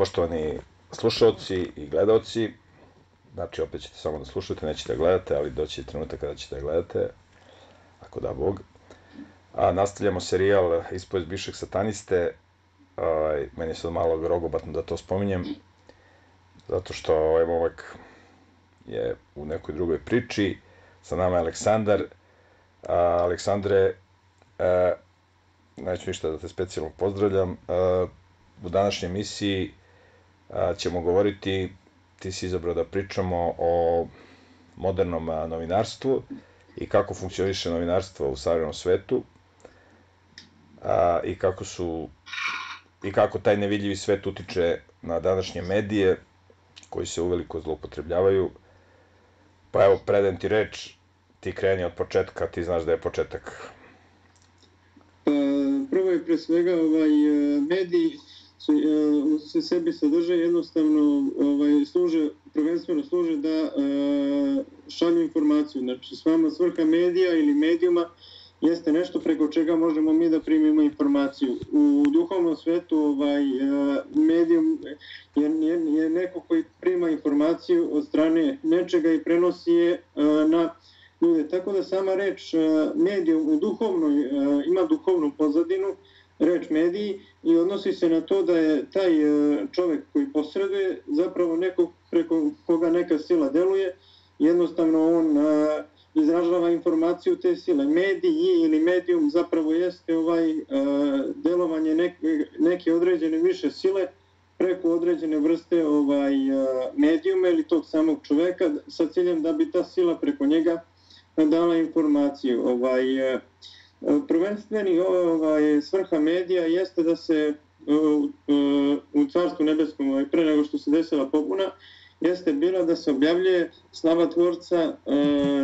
Poštovani slušalci i gledalci, znači opet ćete samo da slušate, nećete da gledate, ali doći je trenutak kada ćete da gledate, ako da Bog. A nastavljamo serijal Ispovest bivšeg sataniste. Aj, meni je sad malo grogobatno da to spominjem, zato što ovaj momak je u nekoj drugoj priči. Sa nama je Aleksandar. A, Aleksandre, a, neću ništa da te specijalno pozdravljam. A, u današnjoj emisiji ćemo govoriti, ti si izabrao da pričamo o modernom novinarstvu i kako funkcioniše novinarstvo u savremenom svetu a, i kako su i kako taj nevidljivi svet utiče na današnje medije koji se uveliko zloupotrebljavaju. Pa evo, predajem ti reč, ti kreni od početka, ti znaš da je početak. Pa, prvo je pre svega ovaj, mediji se, e, se sebi sadrže jednostavno ovaj, služe, prvenstveno služe da e, šalju informaciju. Znači, s vama svrha medija ili medijuma jeste nešto preko čega možemo mi da primimo informaciju. U duhovnom svetu ovaj, e, medijum je, je, je neko koji prima informaciju od strane nečega i prenosi je e, na ljude. Tako da sama reč medijum u duhovnoj ima duhovnu pozadinu, reč mediji i odnosi se na to da je taj e, čovjek koji posreduje zapravo neko preko koga neka sila deluje, jednostavno on e, izražava informaciju te sile. Mediji ili medijum zapravo jeste ovaj uh, delovanje neke, neke određene više sile preko određene vrste ovaj medijuma ili tog samog čoveka sa ciljem da bi ta sila preko njega dala informaciju. Ovaj, uh, E, prvenstveni ovaj, svrha medija jeste da se e, u, e, u Carstvu nebeskom ovaj, pre nego što se desila pobuna jeste bila da se objavljuje slava tvorca e,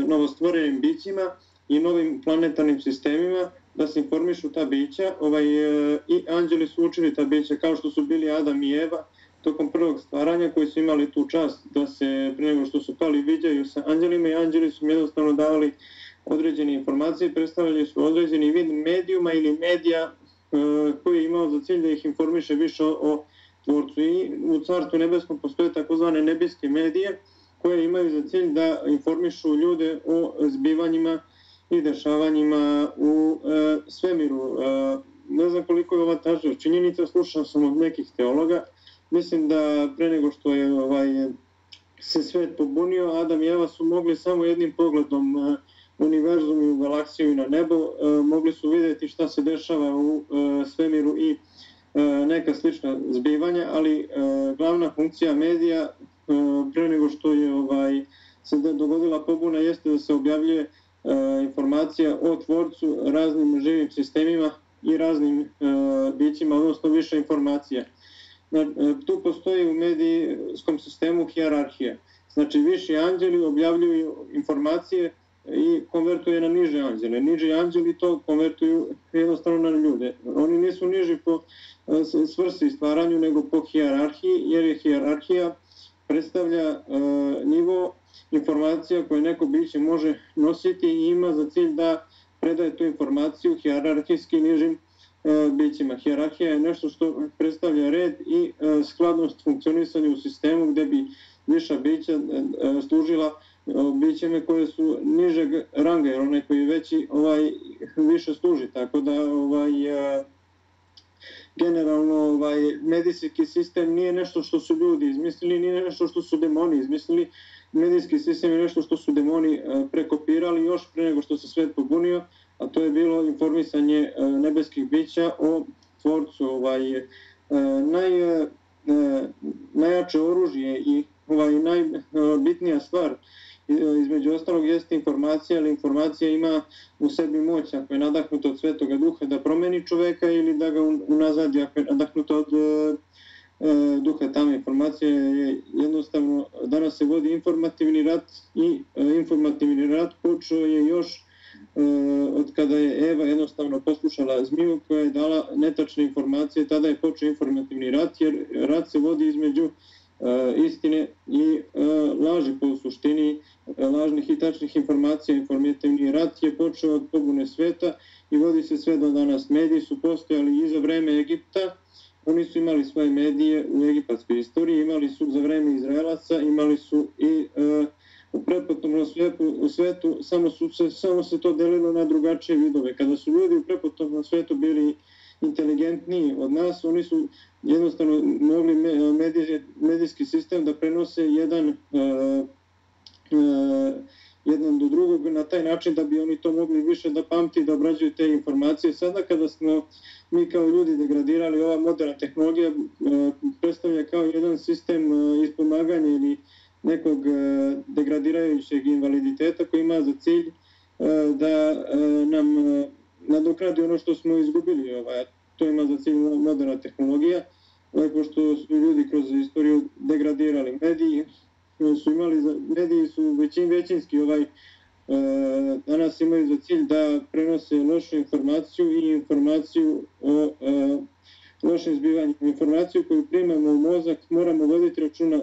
novostvorenim bićima i novim planetarnim sistemima, da se informišu ta bića. Ovaj, e, I anđeli su učili ta bića kao što su bili Adam i Eva tokom prvog stvaranja koji su imali tu čast da se pre nego što su pali viđaju sa anđelima i anđeli su jednostavno davali određene informacije, predstavljaju su određeni vid medijuma ili medija e, koji je imao za cilj da ih informiše više o, o tvorcu i u Carstvu nebeskom postoje takozvane nebeske medije koje imaju za cilj da informišu ljude o zbivanjima i dešavanjima u e, svemiru. E, ne znam koliko je ova tažna činjenica, slušao sam od nekih teologa. Mislim da pre nego što je ovaj, se svet pobunio, Adam i Eva su mogli samo jednim pogledom e, univerzum i u galaksiju i na nebo, e, mogli su vidjeti šta se dešava u e, svemiru i E, neka slična zbivanja, ali e, glavna funkcija medija e, pre nego što je ovaj se dogodila pobuna jeste da se objavljuje e, informacija o tvorcu raznim živim sistemima i raznim e, bićima, odnosno više informacija. E, tu postoji u medijskom sistemu hijerarhija. Znači, viši anđeli objavljuju informacije i konvertuje na niže anđele. Niži anđeli to konvertuju jednostavno na ljude. Oni nisu niži po eh, svrsi stvaranju nego po hijerarhiji, jer je hijerarhija predstavlja uh, nivo informacija koje neko biće može nositi i ima za cilj da predaje tu informaciju hijerarhijski nižim uh, bićima. Hijerarhija je nešto što predstavlja red i uh, skladnost funkcionisanja u sistemu gde bi viša bića uh, služila bićeme koje su nižeg ranga, jer onaj koji je veći ovaj, više služi. Tako da ovaj, e, generalno ovaj, medijski sistem nije nešto što su ljudi izmislili, nije nešto što su demoni izmislili. Medijski sistem je nešto što su demoni a, prekopirali još pre nego što se svet pobunio, a to je bilo informisanje a, nebeskih bića o tvorcu. Ovaj, a, naj, najjače oružje i ovaj, najbitnija stvar E, između ostalog jeste informacija, ali informacija ima u sebi moć. Ako je nadahnuta od svetoga duha da promeni čoveka ili da ga unazadi. Ako je nadahnuta od e, e, duha tamo informacija je jednostavno danas se vodi informativni rat i e, informativni rat počeo je još e, od kada je Eva jednostavno poslušala zmiju koja je dala netačne informacije, tada je počeo informativni rat jer rat se vodi između E, istine i e, laži po suštini e, lažnih i tačnih informacija. Informativni rat je počeo od pobune sveta i vodi se sve do danas. Mediji su postojali i za vreme Egipta oni su imali svoje medije u egipatskoj istoriji, imali su za vreme Izraelaca, imali su i u prepotopnom svetu, u svetu samo, su se, samo se to delilo na drugačije vidove. Kada su ljudi u prepotopnom svetu bili inteligentniji od nas, oni su jednostavno mogli medij, medijski sistem da prenose jedan uh, uh, jedan do drugog na taj način da bi oni to mogli više da pamti da obrađuju te informacije. Sada kada smo mi kao ljudi degradirali, ova moderna tehnologija uh, predstavlja kao jedan sistem uh, ispomaganja ili nekog uh, degradirajućeg invaliditeta koji ima za cilj uh, da uh, nam uh, nadokradi ono što smo izgubili. Ovaj, to ima za cilj moderna tehnologija, ovaj, pošto su ljudi kroz istoriju degradirali mediji, su imali za, mediji su većin većinski ovaj e, danas imaju za cilj da prenose lošu informaciju i informaciju o e, lošem zbivanju. Informaciju koju primamo u mozak moramo voditi računa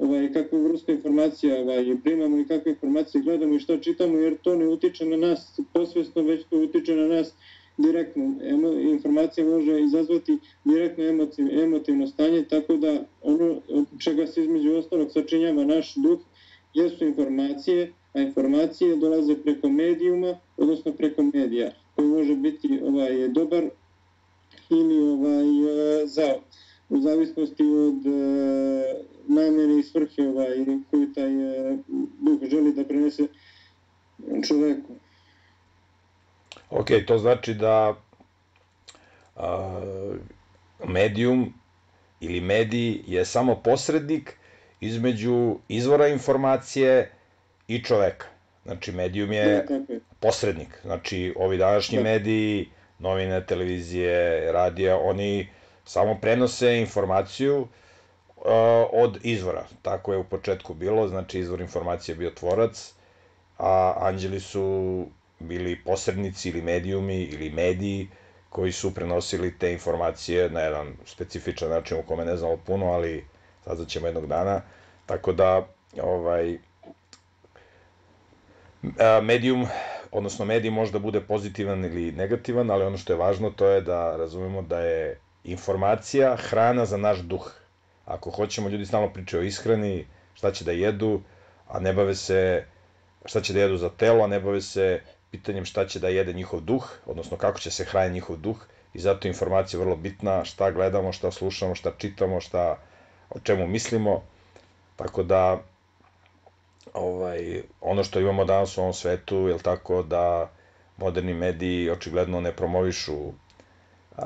ovaj, kakvu vrstu informacija ovaj, primamo i kakve informacije gledamo i šta čitamo, jer to ne utiče na nas posvjesno, već to utiče na nas direktno. Emo, informacija može izazvati direktno emotiv, emotivno stanje, tako da ono čega se između ostalog sačinjava naš duh jesu informacije, a informacije dolaze preko medijuma, odnosno preko medija, koji može biti ovaj dobar ili ovaj eh, zao u zavisnosti od e, namene i svrhe ovaj, koju taj e, duh želi da prenese čoveku. Ok, to znači da a, medijum ili mediji je samo posrednik između izvora informacije i čoveka. Znači, medijum je posrednik. Znači, ovi današnji mediji, novine, televizije, radija, oni samo prenose informaciju uh, od izvora. Tako je u početku bilo, znači izvor informacije je bio tvorac, a anđeli su bili posrednici ili medijumi ili mediji koji su prenosili te informacije na jedan specifičan način u kome ne znamo puno, ali sad ćemo jednog dana. Tako da, ovaj, e, medijum, odnosno medij može da bude pozitivan ili negativan, ali ono što je važno to je da razumemo da je informacija hrana za naš duh. Ako hoćemo, ljudi stalno pričaju o ishrani, šta će da jedu, a ne bave se šta će da jedu za telo, a ne bave se pitanjem šta će da jede njihov duh, odnosno kako će se hraniti njihov duh i zato je informacija vrlo bitna, šta gledamo, šta slušamo, šta čitamo, šta, o čemu mislimo. Tako da, ovaj, ono što imamo danas u ovom svetu, je tako da moderni mediji očigledno ne promovišu a,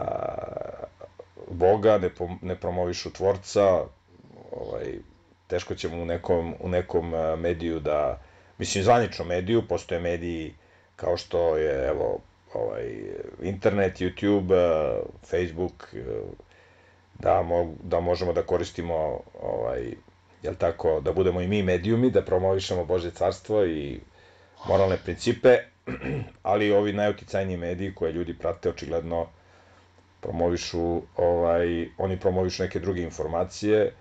Boga, ne, pom, ne promovišu tvorca, ovaj, teško ćemo u nekom, u nekom eh, mediju da, mislim, zvanično mediju, postoje mediji kao što je evo ovaj internet, YouTube, eh, Facebook eh, da mo, da možemo da koristimo ovaj jel tako da budemo i mi medijumi da promovišemo Božje carstvo i moralne principe, ali ovi najuticajniji mediji koje ljudi prate očigledno promovišu ovaj oni promovišu neke druge informacije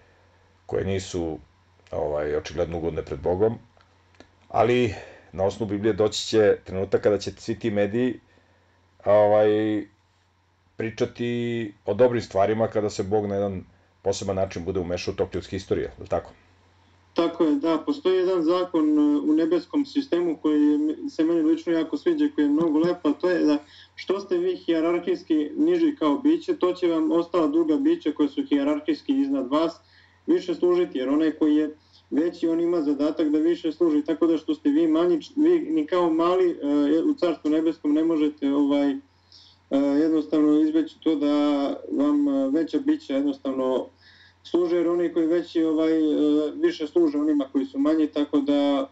koje nisu ovaj očigledno ugodne pred Bogom. Ali na osnovu Biblije doći će trenutak kada će svi ti mediji ovaj, pričati o dobrim stvarima kada se Bog na jedan poseban način bude umešao u tok ljudske istorije, je tako? Tako je, da. Postoji jedan zakon e, u nebeskom sistemu koji se meni lično jako sviđa, koji je mnogo lepo, to je da što ste vi hijerarhijski niži kao biće, to će vam ostala druga bića koja su hijerarhijski iznad vas više služiti, jer onaj koji je veći on ima zadatak da više služi, tako da što ste vi manji, vi ni kao mali e, u Carstvu nebeskom ne možete ovaj e, jednostavno izbeći to da vam veća bića jednostavno služe, jer oni koji veći ovaj, e, više služe onima koji su manji, tako da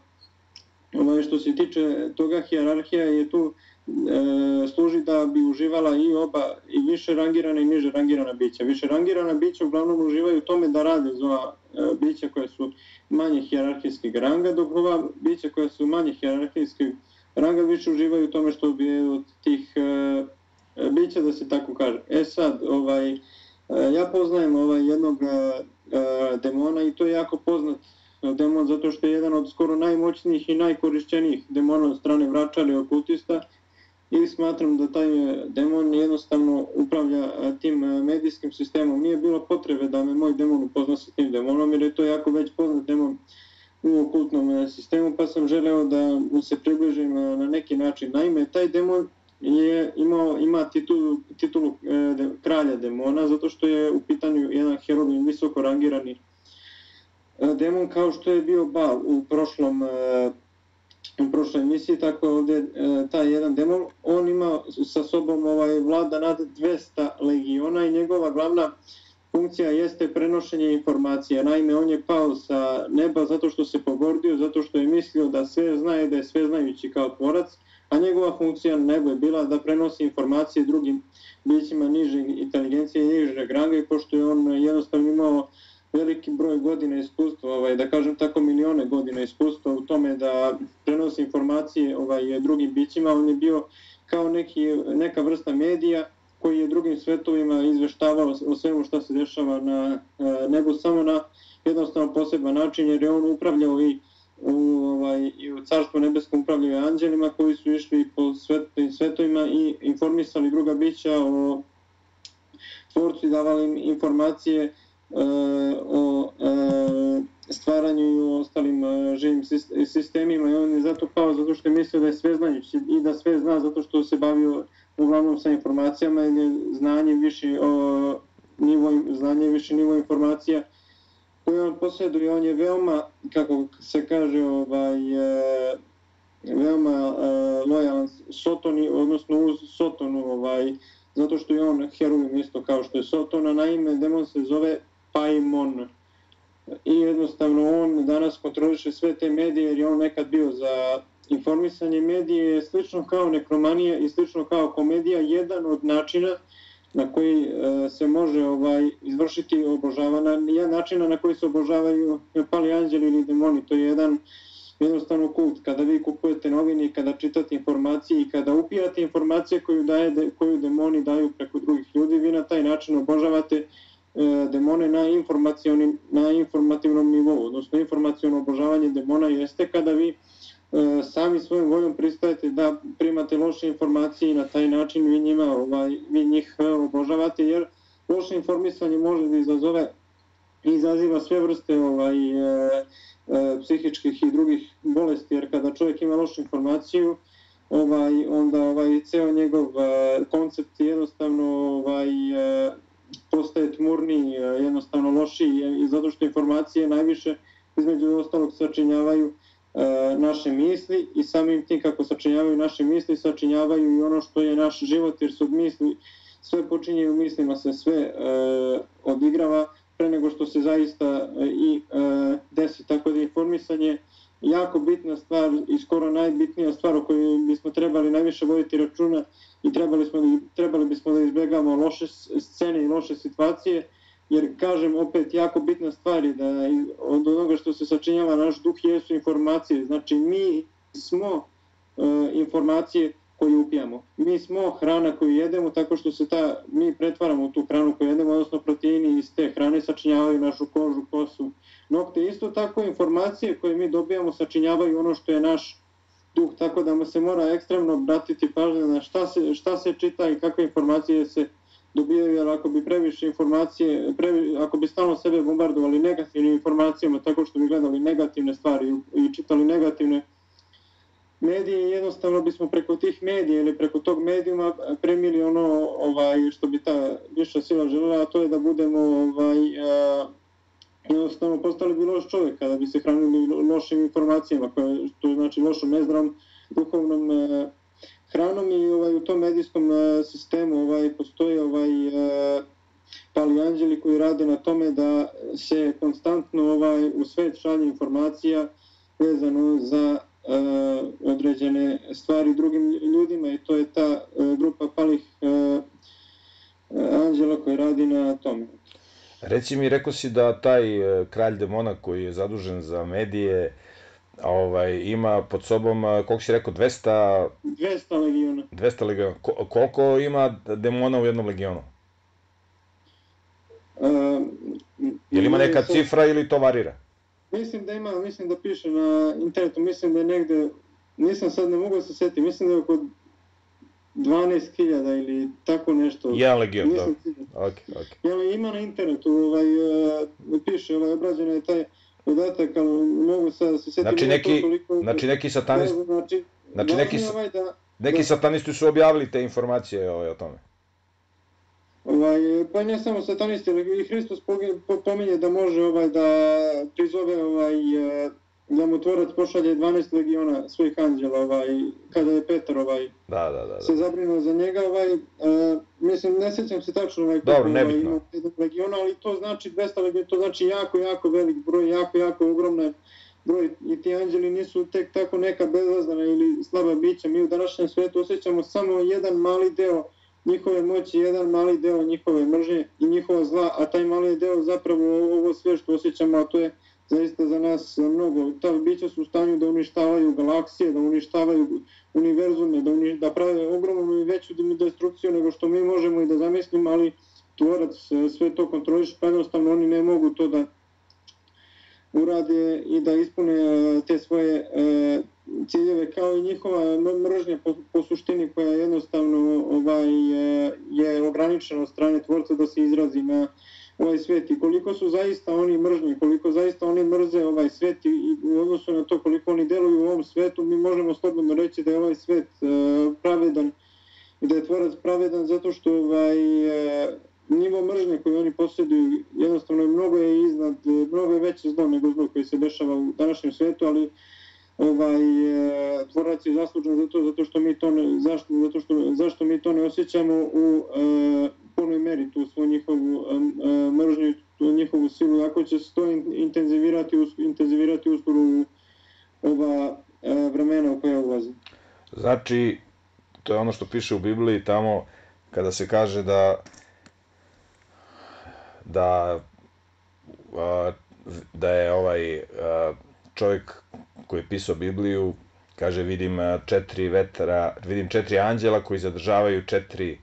ovaj, što se tiče toga hijerarhija je tu e, služi da bi uživala i oba i više rangirana i niže rangirana bića. Više rangirana bića uglavnom uživaju u tome da rade za e, bića koje su manje hijerarhijskih ranga, dok ova bića koja su manje hijerarhijskih ranga više uživaju u tome što bi od tih e, e bića, da se tako kaže. E sad, ovaj, e, E, ja poznajem ovaj jednog e, e, demona i to je jako poznat demon zato što je jedan od skoro najmoćnijih i najkorišćenijih demona od strane vračara i okultista i smatram da taj demon jednostavno upravlja tim medijskim sistemom. Nije bilo potrebe da me moj demon upozna sa tim demonom, jer je to jako već poznat demon u okultnom sistemu, pa sam želeo da mu se približim na neki način. Naime, taj demon je imao, ima titulu, titulu e, de, kralja demona, zato što je u pitanju jedan herobin visoko rangirani e, demon, kao što je bio Bal u prošlom e, u prošloj emisiji, tako je ovdje e, taj jedan demon, on ima sa sobom ovaj, vlada nad 200 legiona i njegova glavna funkcija jeste prenošenje informacija. Naime, on je pao sa neba zato što se pogordio, zato što je mislio da sve zna i da je sve znajući kao tvorac, a njegova funkcija na nebu je bila da prenosi informacije drugim bićima niže inteligencije i nižeg ranga i pošto je on jednostavno imao veliki broj godina iskustva, ovaj, da kažem tako milione godina iskustva u tome da prenosi informacije ovaj, drugim bićima, on je bio kao neki, neka vrsta medija koji je drugim svetovima izveštavao o svemu što se dešava na eh, nebu samo na jednostavno poseban način jer je on upravljao i u, ovaj, i u carstvu nebeskom upravljaju anđelima koji su išli po svetovim svetovima i informisali druga bića o tvorcu i davali im informacije e, o e, stvaranju i o ostalim e, živim sistemima. I on je zato pao zato što je mislio da je sve znajući i da sve zna zato što se bavio uglavnom sa informacijama ili znanje više o nivo, znanje više nivo informacija koju on posjeduje, on je veoma, kako se kaže, ovaj, e, veoma e, lojalan Sotoni, odnosno uz Sotonu, ovaj, zato što je on heroj isto kao što je Sotona, naime demon se zove Paimon. I jednostavno on danas kontroliše sve te medije jer je on nekad bio za informisanje medije, slično kao nekromanija i slično kao komedija, jedan od načina na koji e, se može ovaj izvršiti obožavana je načina na koji se obožavaju pali anđeli ili demoni. To je jedan jednostavno kult. Kada vi kupujete novine kada čitate informacije i kada upijate informacije koju daje koju demoni daju preko drugih ljudi vi na taj način obožavate e, demone na informacionim na informativnom nivou. Odnosno informaciono obožavanje demona jeste kada vi E, sami svojom voljom pristajete da primate loše informacije i na taj način vi njima ovaj vi njih e, obožavate jer loše informisanje može da izazove i izaziva sve vrste ovaj e, e, psihičkih i drugih bolesti jer kada čovjek ima lošu informaciju ovaj onda ovaj ceo njegov e, koncept jednostavno ovaj e, postaje tmurni e, jednostavno loši i zato što informacije najviše između ostalog sačinjavaju E, naše misli i samim tim kako sačinjavaju naše misli, sačinjavaju i ono što je naš život, jer su misli, sve počinje u mislima se sve e, odigrava pre nego što se zaista e, i e, desi. Tako da informisanje jako bitna stvar i skoro najbitnija stvar o kojoj bismo trebali najviše voditi računa i trebali, smo, trebali bismo da izbjegamo loše scene i loše situacije, jer kažem opet jako bitna stvar je da od onoga što se sačinjava naš duh jesu informacije. Znači mi smo e, informacije koje upijamo. Mi smo hrana koju jedemo tako što se ta, mi pretvaramo tu hranu koju jedemo, odnosno proteini iz te hrane sačinjavaju našu kožu, kosu, nokte. Isto tako informacije koje mi dobijamo sačinjavaju ono što je naš duh, tako da se mora ekstremno obratiti pažnje na šta se, šta se čita i kakve informacije se dobijaju, jer ako bi previše informacije, previ, ako bi stalno sebe bombardovali negativnim informacijama, tako što bi gledali negativne stvari i čitali negativne medije, jednostavno bismo preko tih medija ili preko tog medijuma premili ono ovaj, što bi ta viša sila želela, a to je da budemo ovaj, a, jednostavno postali bi loš čovjek kada bi se hranili lošim informacijama, koje, to znači lošom nezdravom duhovnom a, hranom i ovaj u tom medijskom uh, sistemu ovaj postoje ovaj uh, pali anđeli koji rade na tome da se konstantno ovaj u svet šalje informacija vezano za uh, određene stvari drugim ljudima i to je ta uh, grupa palih uh, anđela koji radi na tome. Reci mi, rekao si da taj kralj demona koji je zadužen za medije uh, ovaj, ima pod sobom, koliko si rekao, 200... 200 legiona. 200 legiona. Ko, koliko ima demona u jednom legionu? Uh, je li ima neka sad, cifra ili to varira? Mislim da ima, mislim da piše na internetu, mislim da je negde, nisam sad ne mogu da se setiti, mislim da je oko 12.000 ili tako nešto. Jedan legion, dobro. Ok, ok. Jel, ima na internetu, ovaj, uh, piše, ovaj, obrađeno je taj podatak, ali mogu sad se sjetiti... Znači neki, toliko, znači neki satanist... Znači, znači neki, ovaj da, neki da, satanisti su objavili te informacije ovaj, o tome. Ovaj, pa ne samo satanisti, ali i Hristos pominje da može ovaj da prizove ovaj da mu tvorac pošalje 12 legiona svojih anđela, ovaj, kada je Petar ovaj, da, da, da, da. se zabrinuo za njega. Ovaj, uh, mislim, ne sjećam se tačno ovaj, Dobro, ovaj, ima legiona, ali to znači 200 legiona, to znači jako, jako velik broj, jako, jako ogromne broj. I ti anđeli nisu tek tako neka bezlazdana ili slaba bića. Mi u današnjem svijetu osjećamo samo jedan mali deo njihove moći, jedan mali deo njihove mržnje i njihova zla, a taj mali deo zapravo ovo sve što osjećamo, a to je zaista za nas mnogo. Ta bića su u stanju da uništavaju galaksije, da uništavaju univerzume, da, uni, da prave ogromnu i veću destrukciju nego što mi možemo i da zamislimo, ali tvorac e, sve to kontroliš, pa jednostavno oni ne mogu to da urade i da ispune e, te svoje e, ciljeve kao i njihova mržnja po, po suštini koja jednostavno ovaj je, je ograničena od strane tvorca da se izrazi na ovaj svet i koliko su zaista oni mržni, koliko zaista oni mrze ovaj svet i u odnosu na to koliko oni deluju u ovom svetu, mi možemo slobodno reći da je ovaj svet uh, e, pravedan i da je tvorac pravedan zato što ovaj, uh, nivo mržnje koje oni posjeduju jednostavno je mnogo je iznad, e, mnogo je veće zlo nego zlo koje se dešava u današnjem svetu, ali ovaj e, tvorac je zaslužan zato zato što mi to ne, zašto zato što zašto mi to ne osjećamo u e, punoj meri tu svoju njihovu e, mržnju tu njihovu silu ako će se to intenzivirati intenzivirati uskoro u ova e, vremena u koje ulazi. Znači to je ono što piše u Bibliji tamo kada se kaže da da da je ovaj čovjek koji je pisao Bibliju kaže vidim četiri vetra vidim četiri anđela koji zadržavaju četiri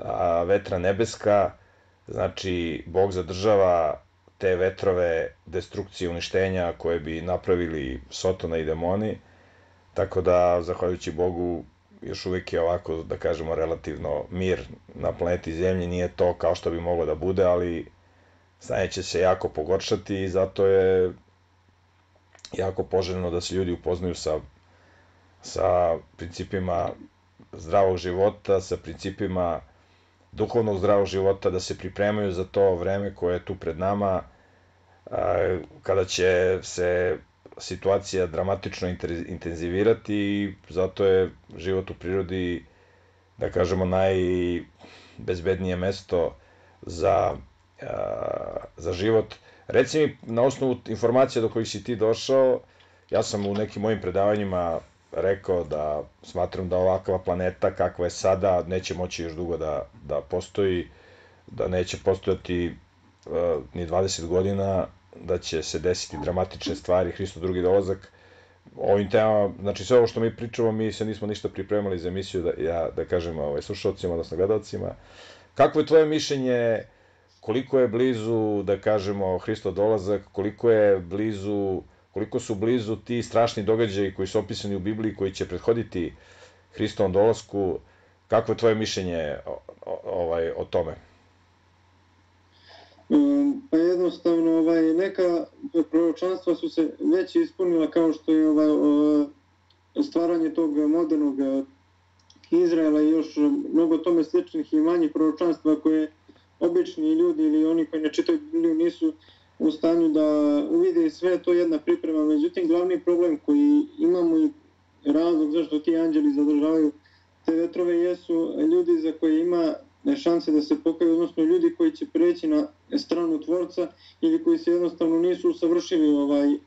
a, vetra nebeska znači Bog zadržava te vetrove destrukcije uništenja koje bi napravili Sotona i demoni. Tako da zahvaljujući Bogu još uvijek je ovako, da kažemo, relativno mir na planeti Zemlji, nije to kao što bi moglo da bude, ali stanje će se jako pogoršati i zato je jako poželjno da se ljudi upoznaju sa, sa principima zdravog života, sa principima duhovnog zdravog života, da se pripremaju za to vreme koje je tu pred nama, kada će se situacija dramatično intenzivirati i zato je život u prirodi, da kažemo, najbezbednije mesto za, za život. Reci mi, na osnovu informacija do kojih si ti došao, ja sam u nekim mojim predavanjima rekao da smatram da ovakva planeta kakva je sada neće moći još dugo da, da postoji, da neće postojati uh, ni 20 godina, da će se desiti dramatične stvari, Hristo drugi dolazak. Ovim temama, znači sve ovo što mi pričamo, mi se nismo ništa pripremali za emisiju, da, ja, da kažem ovaj, slušalcima, odnosno gledalcima. Kako je tvoje mišljenje, koliko je blizu, da kažemo, Hristo dolazak, koliko je blizu, koliko su blizu ti strašni događaji koji su opisani u Bibliji, koji će prethoditi Hristovom dolasku, kako je tvoje mišljenje o, o, ovaj, o tome? Mm, pa jednostavno ovaj, neka proročanstva su se već ispunila kao što je ovaj, stvaranje tog modernog eh, Izraela i još mnogo tome sličnih i manjih proročanstva koje obični ljudi ili oni koji ne čitaju Bibliju nisu u stanju da uvide sve to jedna priprema. Međutim, glavni problem koji imamo i razlog zašto ti anđeli zadržavaju te vetrove jesu ljudi za koje ima šanse da se pokaju, odnosno ljudi koji će preći na stranu tvorca ili koji se jednostavno nisu usavršili ovaj, e,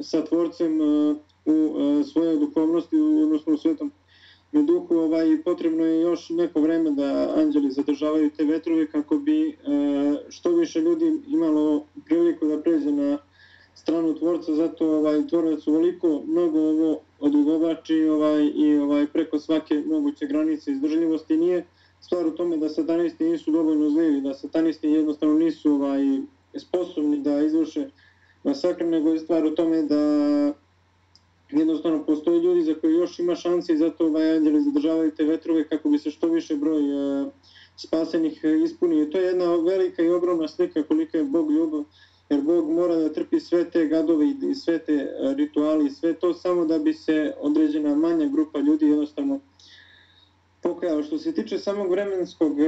sa tvorcem e, u, e, u svojoj duhovnosti, odnosno u svetom duhu, ovaj, potrebno je još neko vreme da anđeli zadržavaju te vetrove kako bi e, što više ljudi imalo priliku da pređe na stranu tvorca, zato ovaj tvorac uvoliko mnogo ovo odugovači ovaj, i ovaj preko svake moguće granice izdržljivosti. Nije stvar u tome da satanisti nisu dovoljno zlivi, da satanisti jednostavno nisu ovaj, sposobni da izvrše masakr, nego je stvar u tome da jednostavno postoje ljudi za koje još ima šanse i zato ovaj anđeli zadržavaju te vetrove kako bi se što više broj e, spasenih e, ispunio. To je jedna velika i ogromna slika kolika je Bog ljubav, jer Bog mora da trpi sve te gadove i sve te e, rituali, sve to samo da bi se određena manja grupa ljudi jednostavno pokajao. Što se tiče samog vremenskog e,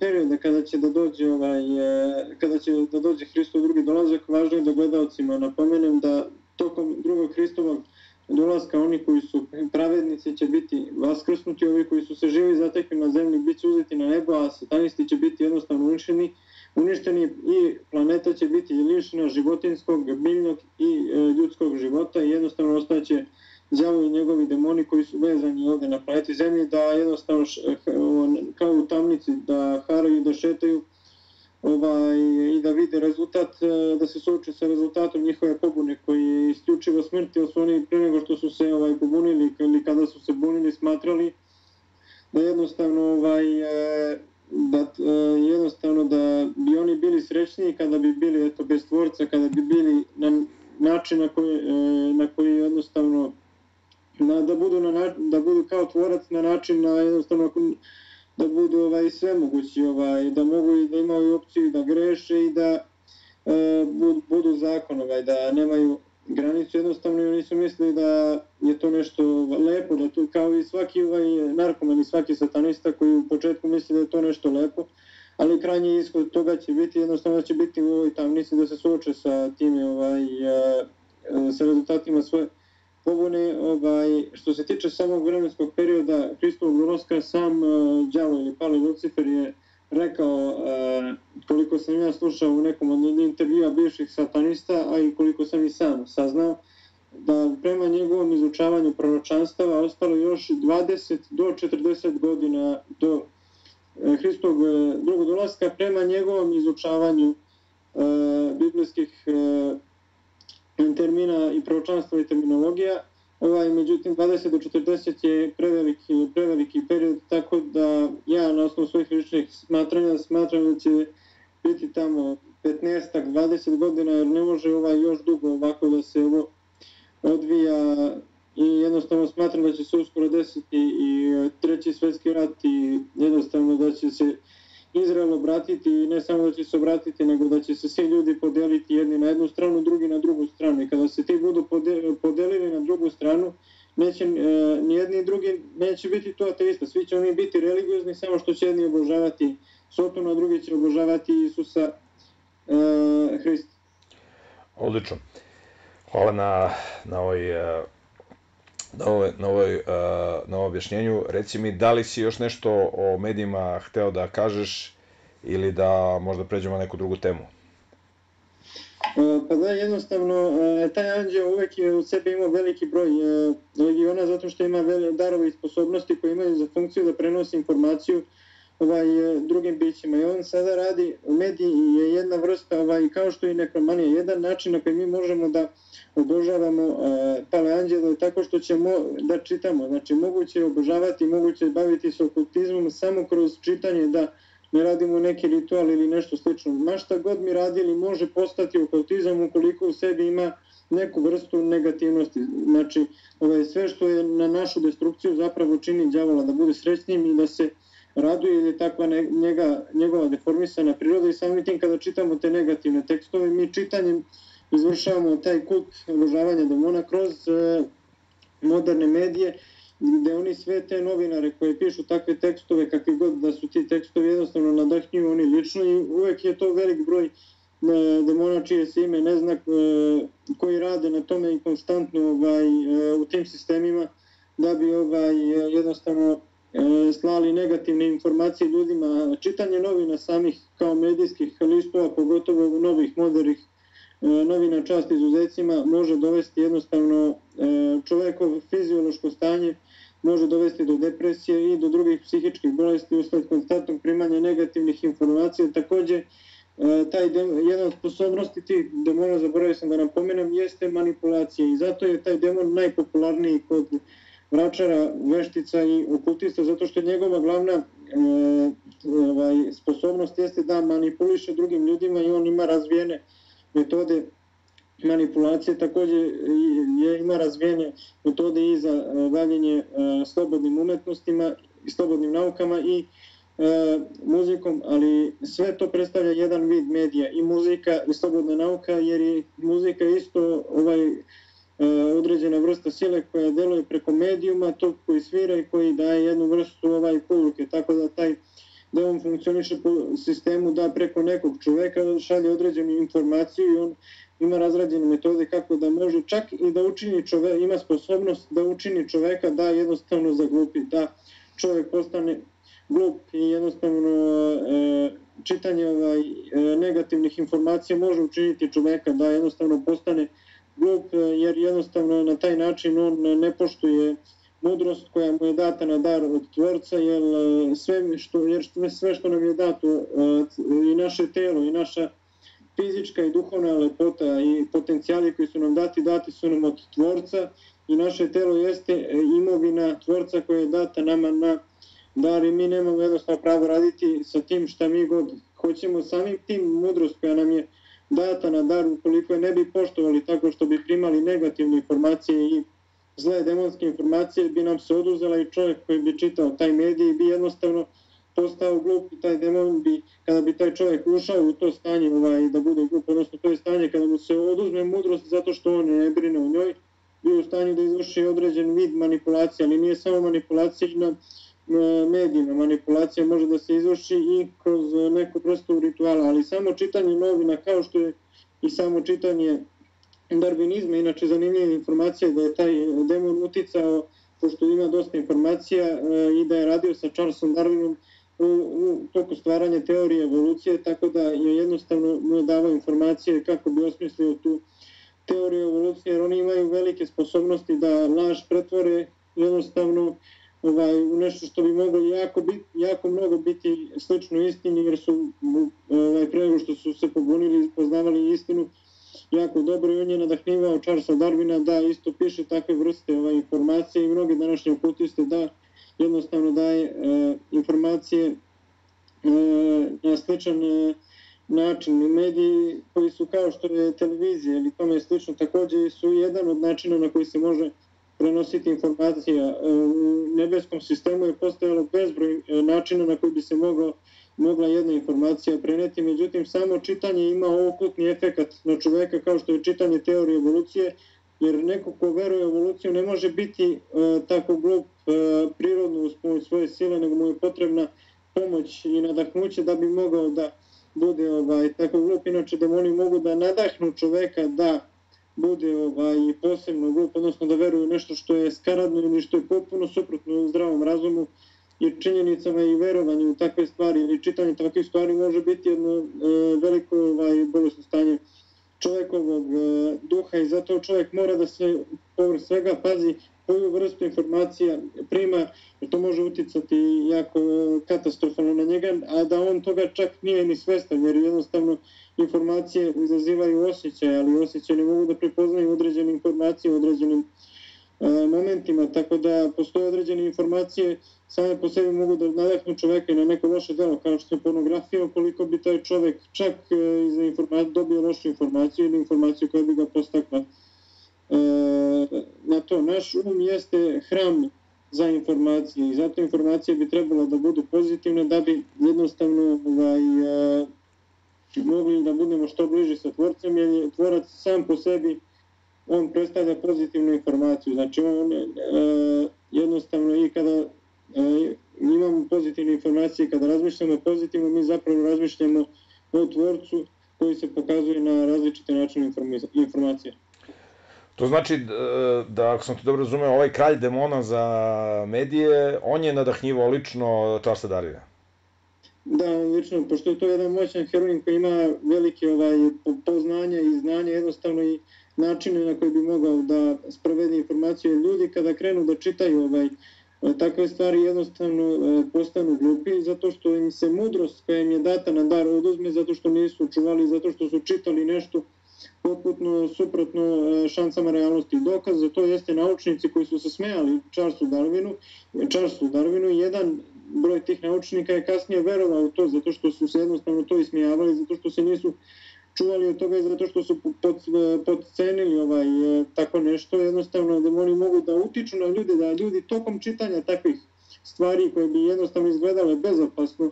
perioda kada će da dođe ovaj e, kada će da dođe Hristov drugi dolazak, važno je da gledaocima napomenem da tokom drugog Hristovog dolaska oni koji su pravednici će biti vaskrsnuti, ovi koji su se živi zatekli na zemlji bit će uzeti na nebo, a satanisti će biti jednostavno uništeni, uništeni i planeta će biti lišena životinskog, biljnog i e, ljudskog života i jednostavno ostaće djavo i njegovi demoni koji su vezani ovdje na planeti Zemlji da jednostavno š, kao u tamnici da haraju da šetaju ovaj, i da vide rezultat, e, da se suoče sa rezultatom njihove pobune koji je isključivo smrti, jer su oni pre nego što su se ovaj, pobunili ili kada su se bunili smatrali da jednostavno ovaj, e, da e, jednostavno da bi oni bili srećniji kada bi bili eto bez tvorca, kada bi bili na način na koji, na koji jednostavno na, da budu na da budu kao tvorac na način na jednostavno da budu ovaj sve mogući ovaj da mogu i da imaju opciju da greše i da e, budu, budu zakon ovaj da nemaju granicu. Jednostavno oni su mislili da je to nešto lepo da to kao i svaki ovaj narkoman i svaki satanista koji u početku misli da je to nešto lepo ali krajnji ishod toga će biti jednostavno će biti u ovoj tamnici da se suoče sa tim ovaj e, e, sa rezultatima svoje pobune, ovaj, što se tiče samog vremenskog perioda Hristovog dolaska, sam uh, đavo ili Pali Lucifer je rekao, uh, koliko sam ja slušao u nekom od intervjua bivših satanista, a i koliko sam i sam saznao, da prema njegovom izučavanju proročanstava ostalo još 20 do 40 godina do e, uh, Hristovog uh, drugog dolaska, prema njegovom izučavanju uh, biblijskih uh, termina i proročanstva i terminologija. Ovaj, međutim, 20 do 40 je preveliki, preveliki period, tako da ja na osnovu svojih ličnih smatranja smatram da će biti tamo 15-20 godina, jer ne može ovaj još dugo ovako da se ovo odvija i jednostavno smatram da će se uskoro desiti i treći svetski rat i jednostavno da će se Izrael obratiti i ne samo da će se obratiti, nego da će se svi ljudi podeliti jedni na jednu stranu, drugi na drugu stranu. I kada se ti budu podelili na drugu stranu, neće, e, ni jedni i drugi neće biti to ateista. Svi će oni biti religiozni, samo što će jedni obožavati Sotona, a drugi će obožavati Isusa e, Hrista. Odlično. Hvala na, na ovoj e na, ovoj, na, ovoj, uh, na ovom objašnjenju. Reci mi, da li si još nešto o medijima hteo da kažeš ili da možda pređemo na neku drugu temu? E, pa da, jednostavno, e, taj anđeo uvek je u sebi imao veliki broj e, legiona zato što ima darove i sposobnosti koje imaju za funkciju da prenosi informaciju ovaj, e, drugim bićima. I on sada radi, mediji je jedna vrsta, ovaj, kao što i nekromanija, jedan način na koji mi možemo da obožavamo uh, pale anđele tako što ćemo da čitamo. Znači, moguće je obožavati, moguće je baviti se okultizmom samo kroz čitanje da ne radimo neki ritual ili nešto slično. Ma šta god mi radili može postati okultizam ukoliko u sebi ima neku vrstu negativnosti. Znači, ovaj, sve što je na našu destrukciju zapravo čini djavola da bude srećnim i da se raduje ili takva njega, njegova deformisana priroda i samim tim kada čitamo te negativne tekstove, mi čitanjem izvršavamo taj kult obožavanja demona kroz e, moderne medije, gde oni sve te novinare koje pišu takve tekstove, kakvi god da su ti tekstovi jednostavno nadahnjuju oni lično i uvek je to velik broj e, demona čije se ime ne zna e, koji rade na tome i konstantno ovaj, e, u tim sistemima da bi ovaj, jednostavno E, slali negativne informacije ljudima. Čitanje novina samih kao medijskih listova, pogotovo novih modernih e, novina čast izuzecima može dovesti jednostavno e, čovekov fiziološko stanje može dovesti do depresije i do drugih psihičkih bolesti usled konstantnog primanja negativnih informacija. Takođe, taj taj jedna od sposobnosti tih demona, zaboravio sam da napomenem, jeste manipulacija i zato je taj demon najpopularniji kod vračara, veštica i okultista, zato što njegova glavna e, ovaj, sposobnost jeste da manipuliše drugim ljudima i on ima razvijene metode manipulacije, takođe je, ima razvijene metode i za e, bavljenje e, slobodnim umetnostima, slobodnim naukama i e, muzikom, ali sve to predstavlja jedan vid medija i muzika i slobodna nauka, jer je muzika isto ovaj e, određena vrsta sile koja deluje preko medijuma, to koji svira i koji daje jednu vrstu ovaj poruke, tako da taj da on funkcioniše po sistemu da preko nekog čoveka da šalje određenu informaciju i on ima razrađene metode kako da može čak i da učini čoveka, ima sposobnost da učini čoveka da jednostavno zaglupi, da čovjek postane glup i jednostavno e, čitanje ovaj, e, negativnih informacija može učiniti čoveka da jednostavno postane glup glup e, jer jednostavno na taj način on ne poštuje mudrost koja mu je data na dar od tvorca jer e, sve što, jer sve što nam je dato e, i naše telo i naša fizička i duhovna lepota i potencijali koji su nam dati, dati su nam od tvorca i naše telo jeste imovina tvorca koja je data nama na dar i mi nemamo jednostavno pravo raditi sa tim šta mi god hoćemo, samim tim mudrost koja nam je data na dar, ukoliko je ne bi poštovali tako što bi primali negativne informacije i zle demonske informacije, bi nam se oduzela i čovjek koji bi čitao taj medij bi jednostavno postao glup i taj demon bi, kada bi taj čovjek ušao u to stanje ovaj, da bude glup, odnosno to je stanje kada mu se oduzme mudrost zato što on ne brine o njoj, bi u stanju da izvrši određen vid manipulacije, ali nije samo manipulacija na medijima. Manipulacija može da se izvrši i kroz e, neku vrstu rituala, ali samo čitanje novina kao što je i samo čitanje darwinizma, inače zanimljiva informacija da je taj demon uticao, pošto ima dosta informacija e, i da je radio sa Charlesom Darwinom u, u toku stvaranja teorije evolucije, tako da je jednostavno mu davao informacije kako bi osmislio tu teoriju evolucije, jer oni imaju velike sposobnosti da laž pretvore jednostavno ovaj, u nešto što bi moglo jako, bit, jako mnogo biti slično istini, jer su ovaj, pre što su se pobunili i poznavali istinu jako dobro i on je nadahnivao Charlesa Darwina da isto piše takve vrste ovaj, informacije i mnogi današnji okultiste da jednostavno daje e, informacije e, na sličan e, način. Mediji koji su kao što je televizija ili tome slično takođe su jedan od načina na koji se može prenositi informacija. E, u nebeskom sistemu je postojalo bezbroj e, načina na koji bi se mogao mogla jedna informacija preneti, međutim samo čitanje ima okultni efekat na čoveka kao što je čitanje teorije evolucije, jer neko ko veruje u evoluciju ne može biti e, tako glup e, prirodno uz pomoć svoje sile, nego mu je potrebna pomoć i nadahnuće da bi mogao da bude ovaj, tako glup. Inače, da oni mogu da nadahnu čoveka da bude ovaj, posebno glup, odnosno da veruju nešto što je skaradno ili što je potpuno suprotno zdravom razumu jer činjenicama i verovanju u takve stvari ili čitanje takvih stvari može biti jedno e, veliko ovaj, bolesno stanje čovjekovog e, duha i zato čovjek mora da se povr svega pazi koju vrstu informacija prima, jer to može uticati jako e, katastrofalno na njega, a da on toga čak nije ni svestan, jer jednostavno informacije izazivaju osjećaje, ali osjećaje ne mogu da prepoznaju određene informacije u određenim e, momentima, tako da postoje određene informacije same po sebi mogu da nadahnu čoveka i na neko loše delo, kao što je pornografija, koliko bi taj čovek čak e, iza informacije dobio lošu informaciju ili informaciju koja bi ga postakla E, na to. Naš um jeste hram za informacije i zato informacije bi trebalo da budu pozitivne da bi jednostavno ovaj, e, mogli da budemo što bliži sa tvorcem, jer je tvorac sam po sebi on predstavlja pozitivnu informaciju. Znači on e, jednostavno i kada e, imamo pozitivne informacije, kada razmišljamo pozitivno, mi zapravo razmišljamo o tvorcu koji se pokazuje na različite načine informacije. To znači e, da, ako sam ti dobro razumeo, ovaj kralj demona za medije, on je nadahnjivao lično Charlesa Darwina. Da, lično, pošto je to jedan moćan heroin koji ima velike ovaj, poznanje i znanje, jednostavno i načine na koji bi mogao da sprovede informacije. Ljudi kada krenu da čitaju ovaj, takve stvari jednostavno e, postanu glupi zato što im se mudrost koja im je data na dar oduzme zato što nisu čuvali, zato što su čitali nešto potputno suprotno šancama šansama realnosti. Dokaz za to jeste naučnici koji su se smejali Charlesu Darwinu, Charlesu Darwinu jedan broj tih naučnika je kasnije verovao u to zato što su se jednostavno to ismijavali, zato što se nisu čuvali od toga i zato što su pod, podcenili ovaj, e, tako nešto, jednostavno da oni mogu da utiču na ljude, da ljudi tokom čitanja takvih stvari koje bi jednostavno izgledale bezopasno,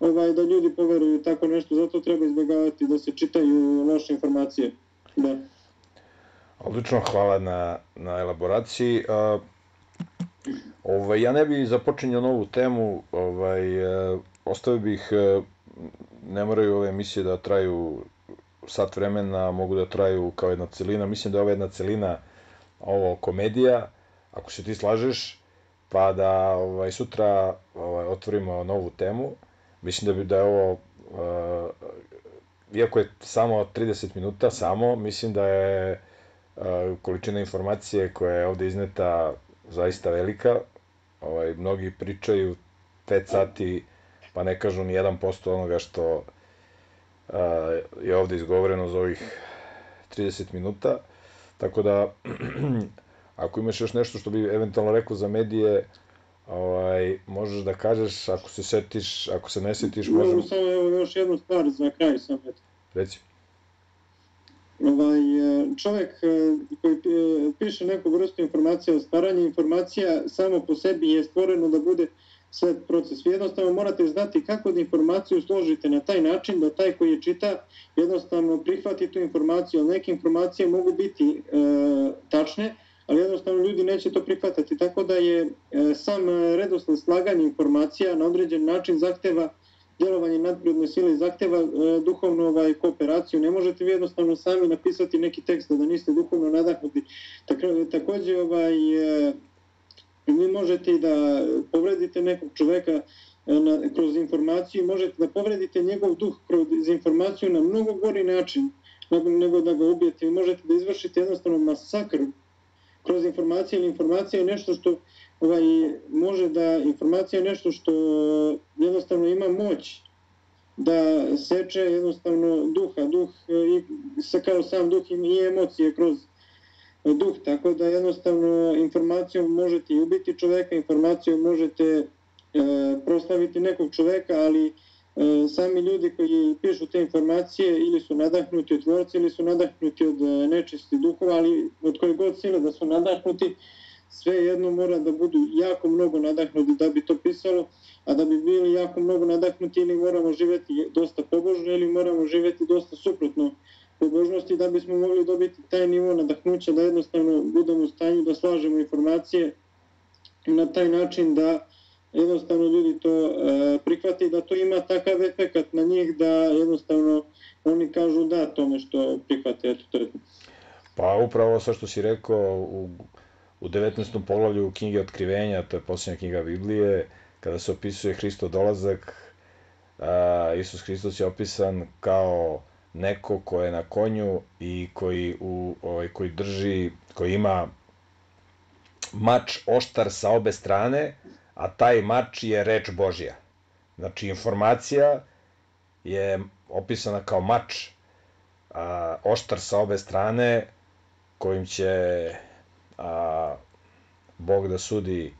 ovaj, da ljudi poveruju tako nešto, zato treba izbjegavati da se čitaju loše informacije. Da. Odlično, hvala na, na elaboraciji. Uh, ovaj, ja ne bih započinjao novu temu, ovaj, uh, ostavio bih, uh, ne moraju ove emisije da traju sat vremena, mogu da traju kao jedna celina. Mislim da je ova jedna celina ovo komedija, ako se ti slažeš, pa da ovaj, sutra ovaj, otvorimo novu temu. Mislim da bi da je ovo, uh, iako je samo 30 minuta, samo, mislim da je uh, količina informacije koja je ovde izneta zaista velika. Ovaj, mnogi pričaju 5 sati, pa ne kažu ni 1% onoga što uh, je ovde izgovoreno za ovih 30 minuta. Tako da, ako imaš još nešto što bi eventualno rekao za medije, ovaj, možeš da kažeš, ako se setiš, ako se ne setiš, možeš... Možemo samo evo, još jednu stvar za kraj sam. Eto. Reci. Ovaj, e, čovjek e, koji e, piše neku vrstu informacija o stvaranju informacija samo po sebi je stvoreno da bude sve proces. Vi jednostavno morate znati kako da informaciju složite na taj način da taj koji je čita jednostavno prihvati tu informaciju. Neke informacije mogu biti e, tačne, ali jednostavno ljudi neće to prihvatati. Tako da je e, sam e, redosled slaganja informacija na određen način zahteva djelovanje nadprirodne sile zahteva e, duhovnu ovaj, kooperaciju. Ne možete vi jednostavno sami napisati neki tekst da niste duhovno nadahnuti. Također ovaj, e, vi možete da povredite nekog čoveka e, na, kroz informaciju, možete da povredite njegov duh kroz informaciju na mnogo gori način nego da ga ubijete. Vi možete da izvršite jednostavno masakr kroz informacije ili informacija je nešto što ovaj, može da informacija je nešto što jednostavno ima moć da seče jednostavno duha, duh e, i se kao sam duh i emocije kroz duh, tako da jednostavno informacijom možete i ubiti čoveka, informacijom možete e, proslaviti nekog čoveka, ali e, sami ljudi koji pišu te informacije ili su nadahnuti od tvorca ili su nadahnuti od e, nečisti duhova, ali od koje god sile da su nadahnuti, sve jedno mora da budu jako mnogo nadahnuti da bi to pisalo, a da bi bili jako mnogo nadahnuti ili moramo živjeti dosta pobožno ili moramo živjeti dosta suprotno pobožnosti da bismo mogli dobiti taj nivo nadahnuća da jednostavno budemo u stanju da slažemo informacije na taj način da jednostavno ljudi to e, prihvati da to ima takav efekt na njih da jednostavno oni kažu da tome što prihvate. Eto, to je. Pa upravo sa što si rekao u, u 19. poglavlju knjige Otkrivenja, to je posljednja knjiga Biblije, kada se opisuje Hristo dolazak, a, Isus Hristos je opisan kao neko ko je na konju i koji, u, ovaj, koji drži, koji ima mač oštar sa obe strane, a taj mač je reč Božja. Znači, informacija je opisana kao mač a, oštar sa obe strane, kojim će a, Bog da sudi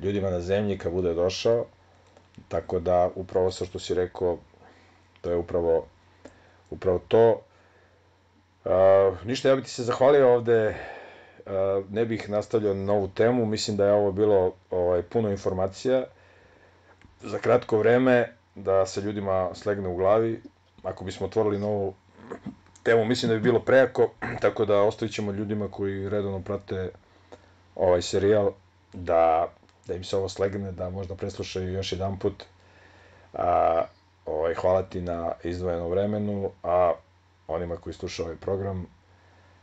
ljudima na zemlji kad bude došao. Tako da, upravo sa što si rekao, to je upravo upravo to. A, ništa, ja bih ti se zahvalio ovde, Eh, ne bih nastavljao novu temu, mislim da je ovo bilo ovaj, puno informacija za kratko vreme, da se ljudima slegne u glavi. Ako bismo otvorili novu temu, mislim da bi bilo prejako, tako da ostavit ćemo ljudima koji redovno prate ovaj serijal, da, da im se ovo slegne, da možda preslušaju još jedan put. A, ovaj, hvala ti na izdvojenom vremenu, a onima koji slušaju ovaj program,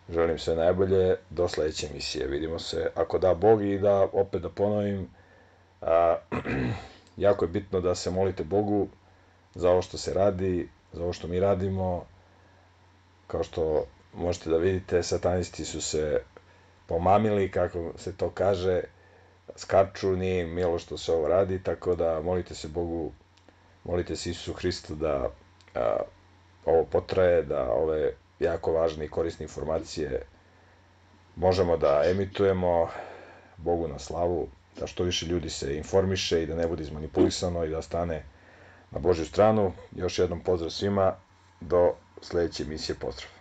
želim sve najbolje, do sljedeće emisije, vidimo se, ako da Bog i da opet da ponovim, a, jako je bitno da se molite Bogu za ovo što se radi, za ovo što mi radimo, kao što možete da vidite, satanisti su se pomamili, kako se to kaže, skaču, nije milo što se ovo radi, tako da molite se Bogu molite se Isusu Hristu da a, ovo potraje, da ove jako važne i korisne informacije možemo da emitujemo Bogu na slavu, da što više ljudi se informiše i da ne bude izmanipulisano i da stane na Božju stranu. Još jednom pozdrav svima do sledeće emisije. Pozdrav!